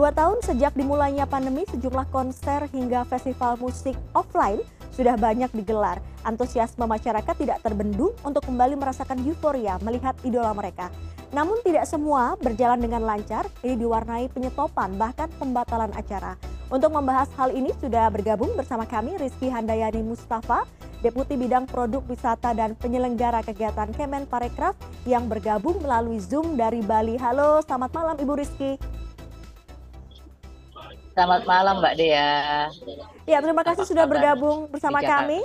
Dua tahun sejak dimulainya pandemi, sejumlah konser hingga festival musik offline sudah banyak digelar. Antusiasme masyarakat tidak terbendung untuk kembali merasakan euforia melihat idola mereka. Namun tidak semua berjalan dengan lancar, ini diwarnai penyetopan bahkan pembatalan acara. Untuk membahas hal ini sudah bergabung bersama kami Rizky Handayani Mustafa, Deputi Bidang Produk Wisata dan Penyelenggara Kegiatan Kemen Parekraf yang bergabung melalui Zoom dari Bali. Halo, selamat malam Ibu Rizky. Selamat malam Mbak Dea. Ya, terima kasih sudah bergabung bersama kami.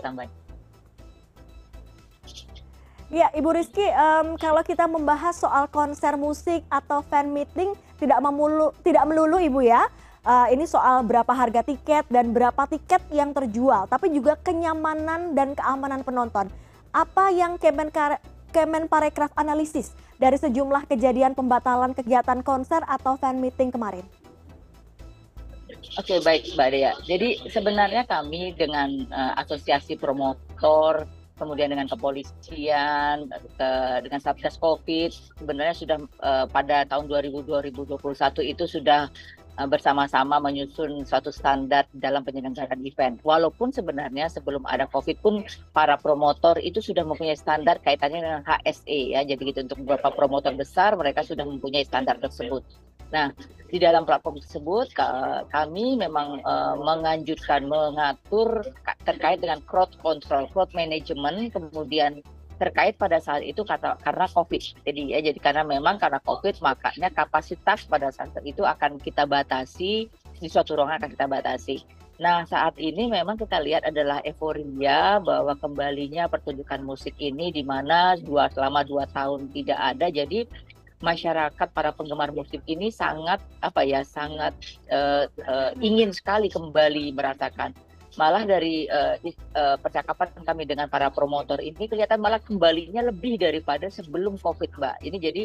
Ya, Ibu Rizky, um, kalau kita membahas soal konser musik atau fan meeting tidak memulu, tidak melulu Ibu ya. Uh, ini soal berapa harga tiket dan berapa tiket yang terjual, tapi juga kenyamanan dan keamanan penonton. Apa yang Kemen, Kemen Parekraf analisis dari sejumlah kejadian pembatalan kegiatan konser atau fan meeting kemarin? Oke, baik Mbak Dea. Jadi sebenarnya kami dengan uh, asosiasi promotor, kemudian dengan kepolisian, ke, dengan Satgas Covid, sebenarnya sudah uh, pada tahun 2020-2021 itu sudah uh, bersama-sama menyusun suatu standar dalam penyelenggaraan event. Walaupun sebenarnya sebelum ada COVID pun para promotor itu sudah mempunyai standar kaitannya dengan HSE ya. Jadi gitu untuk beberapa promotor besar mereka sudah mempunyai standar tersebut. Nah, di dalam platform tersebut kami memang uh, menganjurkan mengatur terkait dengan crowd control, crowd management, kemudian terkait pada saat itu kata karena COVID. Jadi ya jadi karena memang karena COVID makanya kapasitas pada saat itu akan kita batasi di suatu ruangan akan kita batasi. Nah saat ini memang kita lihat adalah euforia bahwa kembalinya pertunjukan musik ini di mana dua selama dua tahun tidak ada. Jadi masyarakat para penggemar musik ini sangat apa ya sangat uh, uh, ingin sekali kembali merasakan. Malah dari uh, uh, percakapan kami dengan para promotor ini kelihatan malah kembalinya lebih daripada sebelum covid mbak. Ini jadi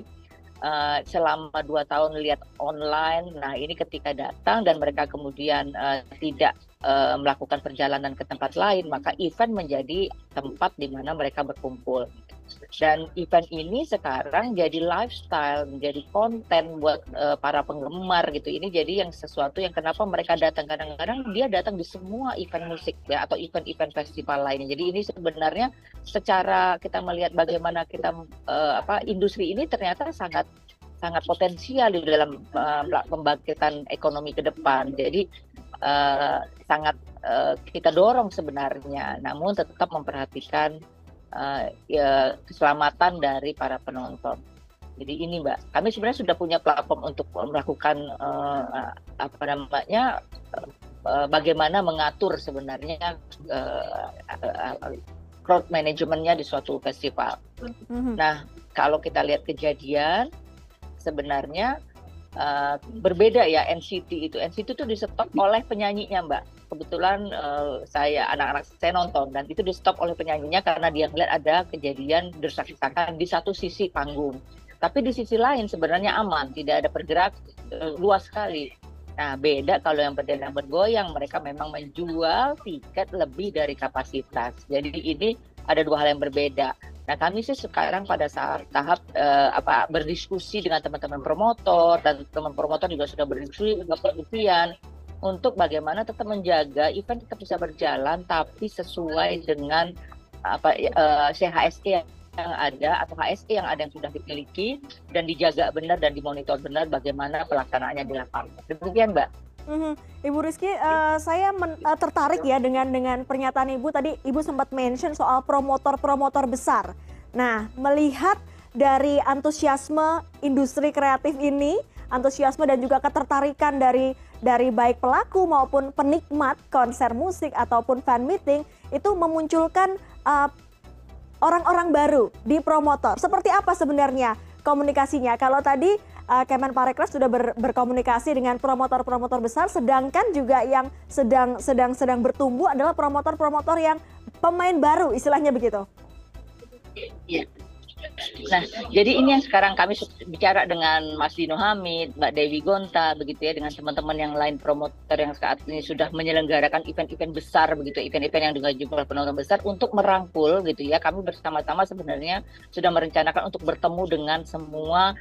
uh, selama dua tahun lihat online nah ini ketika datang dan mereka kemudian uh, tidak uh, melakukan perjalanan ke tempat lain maka event menjadi tempat di mana mereka berkumpul dan event ini sekarang jadi lifestyle, menjadi konten buat uh, para penggemar gitu. Ini jadi yang sesuatu yang kenapa mereka datang kadang-kadang dia datang di semua event musik ya atau event-event festival lainnya. Jadi ini sebenarnya secara kita melihat bagaimana kita uh, apa industri ini ternyata sangat sangat potensial di dalam uh, pembangkitan ekonomi ke depan. Jadi uh, sangat uh, kita dorong sebenarnya, namun tetap memperhatikan uh, ya, keselamatan dari para penonton. Jadi ini Mbak, kami sebenarnya sudah punya platform untuk melakukan uh, apa namanya uh, bagaimana mengatur sebenarnya uh, uh, crowd manajemennya di suatu festival. Mm-hmm. Nah, kalau kita lihat kejadian sebenarnya uh, berbeda ya NCT itu. NCT itu disetop oleh penyanyinya Mbak kebetulan uh, saya anak-anak saya nonton dan itu di stop oleh penyanyinya karena dia melihat ada kejadian desak-desakan di satu sisi panggung. Tapi di sisi lain sebenarnya aman, tidak ada pergerak uh, luas sekali. Nah, beda kalau yang berdendang bergoyang, mereka memang menjual tiket lebih dari kapasitas. Jadi ini ada dua hal yang berbeda. Nah, kami sih sekarang pada saat tahap uh, apa berdiskusi dengan teman-teman promotor dan teman promotor juga sudah berdiskusi produksian untuk bagaimana tetap menjaga event tetap bisa berjalan tapi sesuai dengan apa uh, eh, CHSE yang ada atau HSE yang ada yang sudah dimiliki dan dijaga benar dan dimonitor benar bagaimana pelaksanaannya di lapangan. Demikian, Mbak. Mm-hmm. Ibu Rizky, uh, saya men, uh, tertarik ya dengan dengan pernyataan Ibu tadi. Ibu sempat mention soal promotor-promotor besar. Nah, melihat dari antusiasme industri kreatif ini, antusiasme dan juga ketertarikan dari dari baik pelaku maupun penikmat konser musik ataupun fan meeting itu memunculkan uh, orang-orang baru di promotor. Seperti apa sebenarnya komunikasinya? Kalau tadi uh, Kemen sudah ber, berkomunikasi dengan promotor-promotor besar, sedangkan juga yang sedang sedang sedang bertumbuh adalah promotor-promotor yang pemain baru, istilahnya begitu. Iya. Nah, jadi ini yang sekarang kami bicara dengan Mas Dino Hamid, Mbak Dewi Gonta, begitu ya, dengan teman-teman yang lain promotor yang saat ini sudah menyelenggarakan event-event besar, begitu, event-event yang dengan jumlah penonton besar untuk merangkul, gitu ya. Kami bersama-sama sebenarnya sudah merencanakan untuk bertemu dengan semua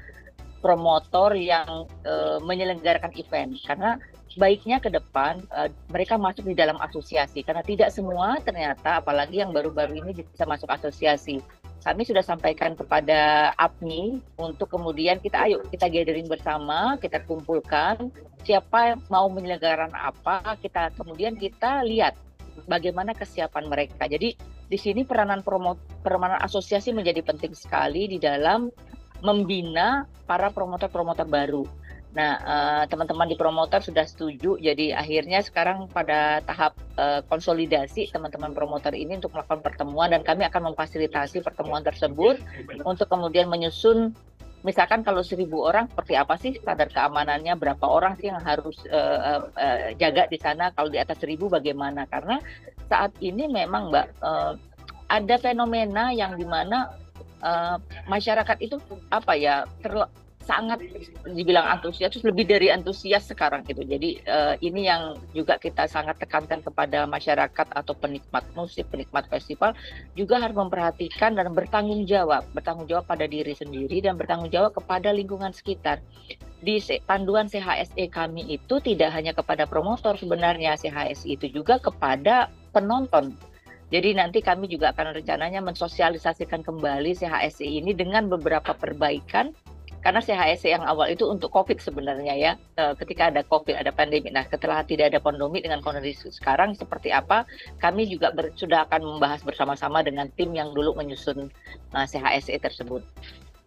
promotor yang uh, menyelenggarakan event karena baiknya ke depan uh, mereka masuk di dalam asosiasi karena tidak semua ternyata apalagi yang baru-baru ini bisa masuk asosiasi. Kami sudah sampaikan kepada APMI untuk kemudian kita ayo kita gathering bersama, kita kumpulkan siapa yang mau menyelenggarakan apa, kita kemudian kita lihat bagaimana kesiapan mereka. Jadi di sini peranan promo peranan asosiasi menjadi penting sekali di dalam membina para promotor-promotor baru. Nah, uh, teman-teman di promotor sudah setuju, jadi akhirnya sekarang pada tahap uh, konsolidasi teman-teman promotor ini untuk melakukan pertemuan dan kami akan memfasilitasi pertemuan tersebut untuk kemudian menyusun misalkan kalau seribu orang seperti apa sih standar keamanannya berapa orang sih yang harus uh, uh, jaga di sana kalau di atas seribu bagaimana karena saat ini memang mbak uh, ada fenomena yang di mana uh, masyarakat itu apa ya ter, sangat dibilang antusias lebih dari antusias sekarang gitu. Jadi uh, ini yang juga kita sangat tekankan kepada masyarakat atau penikmat musik, penikmat festival juga harus memperhatikan dan bertanggung jawab, bertanggung jawab pada diri sendiri dan bertanggung jawab kepada lingkungan sekitar. Di panduan CHSE kami itu tidak hanya kepada promotor sebenarnya CHSE itu juga kepada penonton jadi nanti kami juga akan rencananya mensosialisasikan kembali CHSI ini dengan beberapa perbaikan karena CHSI yang awal itu untuk COVID sebenarnya ya. E, ketika ada COVID, ada pandemi. Nah, setelah tidak ada pandemi dengan kondisi sekarang seperti apa, kami juga ber, sudah akan membahas bersama-sama dengan tim yang dulu menyusun uh, e, CHSI tersebut.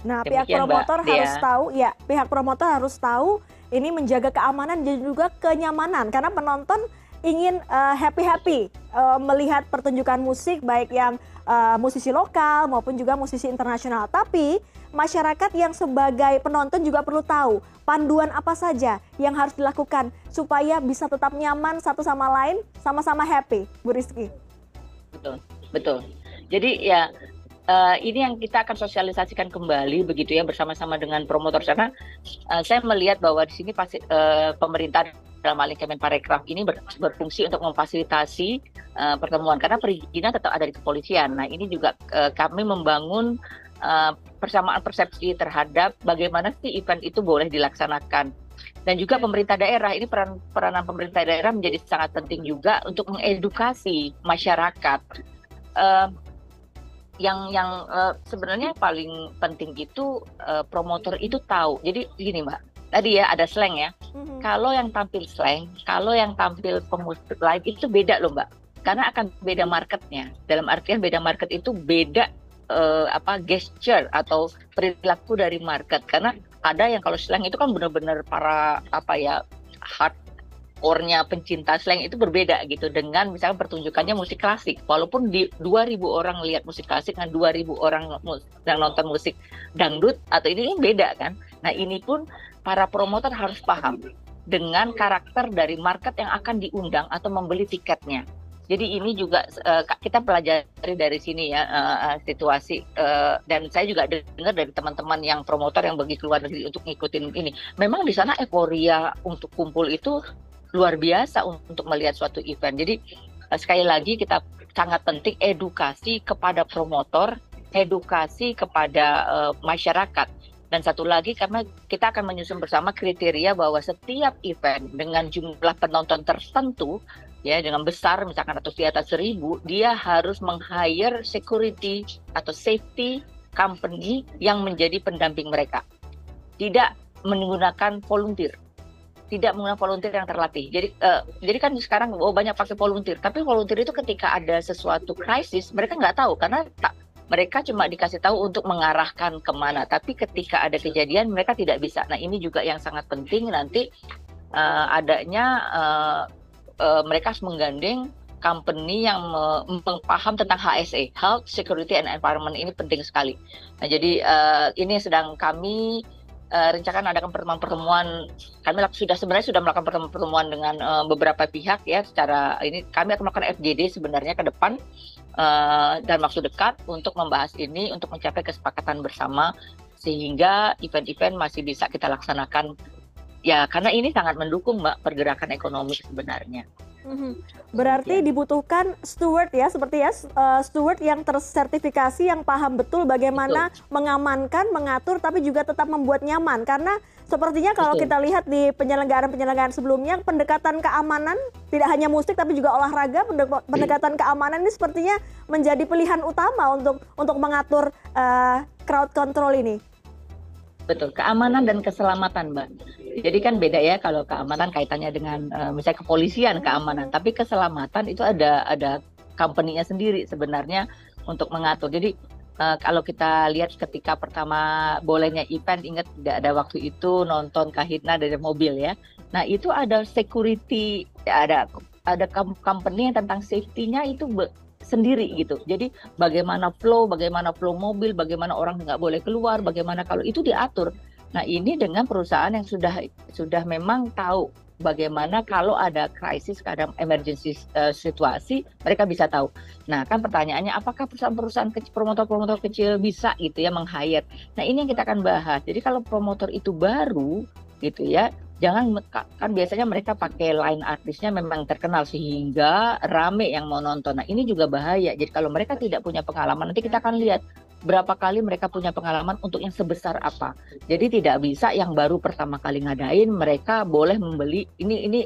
Nah, Demikian, pihak promotor Mbak, harus ya. tahu, ya, pihak promotor harus tahu ini menjaga keamanan dan juga kenyamanan karena penonton ingin uh, happy happy uh, melihat pertunjukan musik baik yang uh, musisi lokal maupun juga musisi internasional. Tapi masyarakat yang sebagai penonton juga perlu tahu panduan apa saja yang harus dilakukan supaya bisa tetap nyaman satu sama lain, sama-sama happy, Bu Rizky. Betul, betul. Jadi ya uh, ini yang kita akan sosialisasikan kembali begitu ya bersama-sama dengan promotor karena uh, saya melihat bahwa di sini pasti uh, pemerintah dalam hal ini Kemenparekraf ini ber, berfungsi untuk memfasilitasi uh, pertemuan karena perizinan tetap ada di kepolisian. Nah ini juga uh, kami membangun uh, persamaan persepsi terhadap bagaimana sih event itu boleh dilaksanakan dan juga pemerintah daerah ini peran peranan pemerintah daerah menjadi sangat penting juga untuk mengedukasi masyarakat. Uh, yang yang uh, sebenarnya paling penting itu uh, promotor itu tahu. Jadi gini mbak, tadi ya ada slang ya. Mm-hmm. Kalau yang tampil slang, kalau yang tampil pemusik live itu beda loh mbak, karena akan beda marketnya. Dalam artian beda market itu beda uh, apa gesture atau perilaku dari market. Karena ada yang kalau slang itu kan benar-benar para apa ya hard ornya pencinta slang itu berbeda gitu dengan misalnya pertunjukannya musik klasik walaupun di 2000 orang lihat musik klasik dengan 2000 orang yang nonton musik dangdut atau ini, ini beda kan nah ini pun para promotor harus paham dengan karakter dari market yang akan diundang atau membeli tiketnya. Jadi ini juga uh, kita pelajari dari sini ya uh, situasi uh, dan saya juga dengar dari teman-teman yang promotor yang pergi keluar negeri untuk ngikutin ini. Memang di sana euforia untuk kumpul itu luar biasa untuk melihat suatu event. Jadi uh, sekali lagi kita sangat penting edukasi kepada promotor, edukasi kepada uh, masyarakat. Dan satu lagi karena kita akan menyusun bersama kriteria bahwa setiap event dengan jumlah penonton tertentu ya dengan besar misalkan atau di atas seribu dia harus meng-hire security atau safety company yang menjadi pendamping mereka. Tidak menggunakan volunteer tidak menggunakan volunteer yang terlatih. Jadi uh, jadi kan sekarang oh banyak pakai volunteer, tapi volunteer itu ketika ada sesuatu krisis mereka nggak tahu karena tak mereka cuma dikasih tahu untuk mengarahkan ke mana, tapi ketika ada kejadian mereka tidak bisa. Nah ini juga yang sangat penting nanti uh, adanya uh, uh, mereka harus menggandeng company yang paham tentang HSE, Health, Security and Environment ini penting sekali. Nah jadi uh, ini sedang kami uh, rencanakan adakan pertemuan-pertemuan kami sudah sebenarnya sudah melakukan pertemuan-pertemuan dengan uh, beberapa pihak ya secara ini kami akan melakukan FGD sebenarnya ke depan uh, dan waktu dekat untuk membahas ini untuk mencapai kesepakatan bersama sehingga event-event masih bisa kita laksanakan ya karena ini sangat mendukung mbak pergerakan ekonomi sebenarnya. Mhm. Berarti dibutuhkan steward ya, seperti ya, uh, steward yang tersertifikasi, yang paham betul bagaimana mengamankan, mengatur, tapi juga tetap membuat nyaman. Karena sepertinya kalau Betul. kita lihat di penyelenggaraan-penyelenggaraan sebelumnya, pendekatan keamanan tidak hanya musik tapi juga olahraga, pendek- pendekatan keamanan ini sepertinya menjadi pilihan utama untuk untuk mengatur uh, crowd control ini. Betul, keamanan dan keselamatan, Mbak. Jadi kan beda ya kalau keamanan kaitannya dengan uh, misalnya kepolisian keamanan, tapi keselamatan itu ada ada company-nya sendiri sebenarnya untuk mengatur. Jadi uh, kalau kita lihat ketika pertama bolehnya event, ingat tidak ada waktu itu nonton Kahitna dari mobil ya. Nah itu ada security, ada ada company yang tentang safety-nya itu sendiri gitu. Jadi bagaimana flow, bagaimana flow mobil, bagaimana orang nggak boleh keluar, bagaimana kalau itu diatur. Nah ini dengan perusahaan yang sudah sudah memang tahu bagaimana kalau ada krisis, ada emergency uh, situasi, mereka bisa tahu. Nah kan pertanyaannya apakah perusahaan-perusahaan kecil, promotor-promotor kecil bisa gitu ya meng-hire. Nah ini yang kita akan bahas. Jadi kalau promotor itu baru gitu ya, jangan kan biasanya mereka pakai line artisnya memang terkenal sehingga rame yang mau nonton. Nah ini juga bahaya. Jadi kalau mereka tidak punya pengalaman nanti kita akan lihat berapa kali mereka punya pengalaman untuk yang sebesar apa. Jadi tidak bisa yang baru pertama kali ngadain mereka boleh membeli ini ini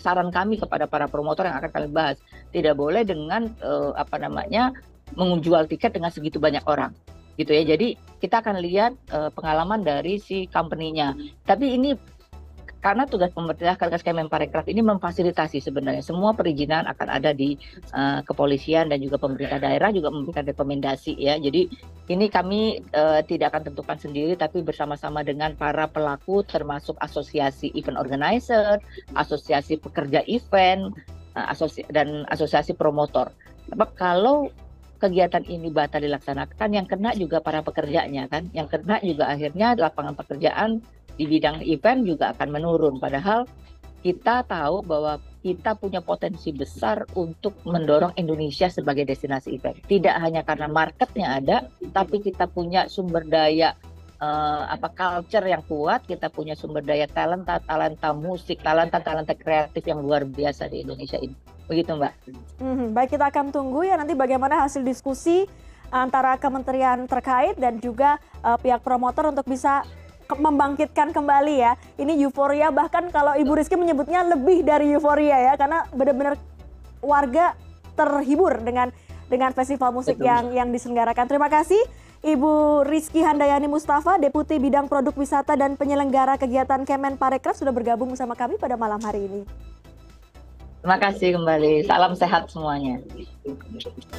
saran kami kepada para promotor yang akan kami bahas tidak boleh dengan uh, apa namanya menjual tiket dengan segitu banyak orang gitu ya. Jadi kita akan lihat uh, pengalaman dari si company-nya. Tapi ini karena tugas pemerintah tugas Kemenparekraf ini memfasilitasi sebenarnya semua perizinan akan ada di uh, kepolisian dan juga pemerintah daerah juga memberikan rekomendasi ya. Jadi ini kami uh, tidak akan tentukan sendiri tapi bersama-sama dengan para pelaku termasuk asosiasi event organizer, asosiasi pekerja event, uh, asosi dan asosiasi promotor. Kalau kegiatan ini batal dilaksanakan yang kena juga para pekerjanya kan, yang kena juga akhirnya lapangan pekerjaan di bidang event juga akan menurun. Padahal kita tahu bahwa kita punya potensi besar untuk mendorong Indonesia sebagai destinasi event. Tidak hanya karena marketnya ada, tapi kita punya sumber daya uh, apa culture yang kuat, kita punya sumber daya talenta, talenta musik, talenta, talenta kreatif yang luar biasa di Indonesia ini. Begitu, Mbak. Hmm, baik, kita akan tunggu ya nanti bagaimana hasil diskusi antara kementerian terkait dan juga uh, pihak promotor untuk bisa membangkitkan kembali ya. Ini euforia bahkan kalau Ibu Rizky menyebutnya lebih dari euforia ya karena benar-benar warga terhibur dengan dengan festival musik Betul. yang yang diselenggarakan. Terima kasih Ibu Rizky Handayani Mustafa, Deputi Bidang Produk Wisata dan Penyelenggara Kegiatan Kemen Parekraf sudah bergabung bersama kami pada malam hari ini. Terima kasih kembali. Salam sehat semuanya.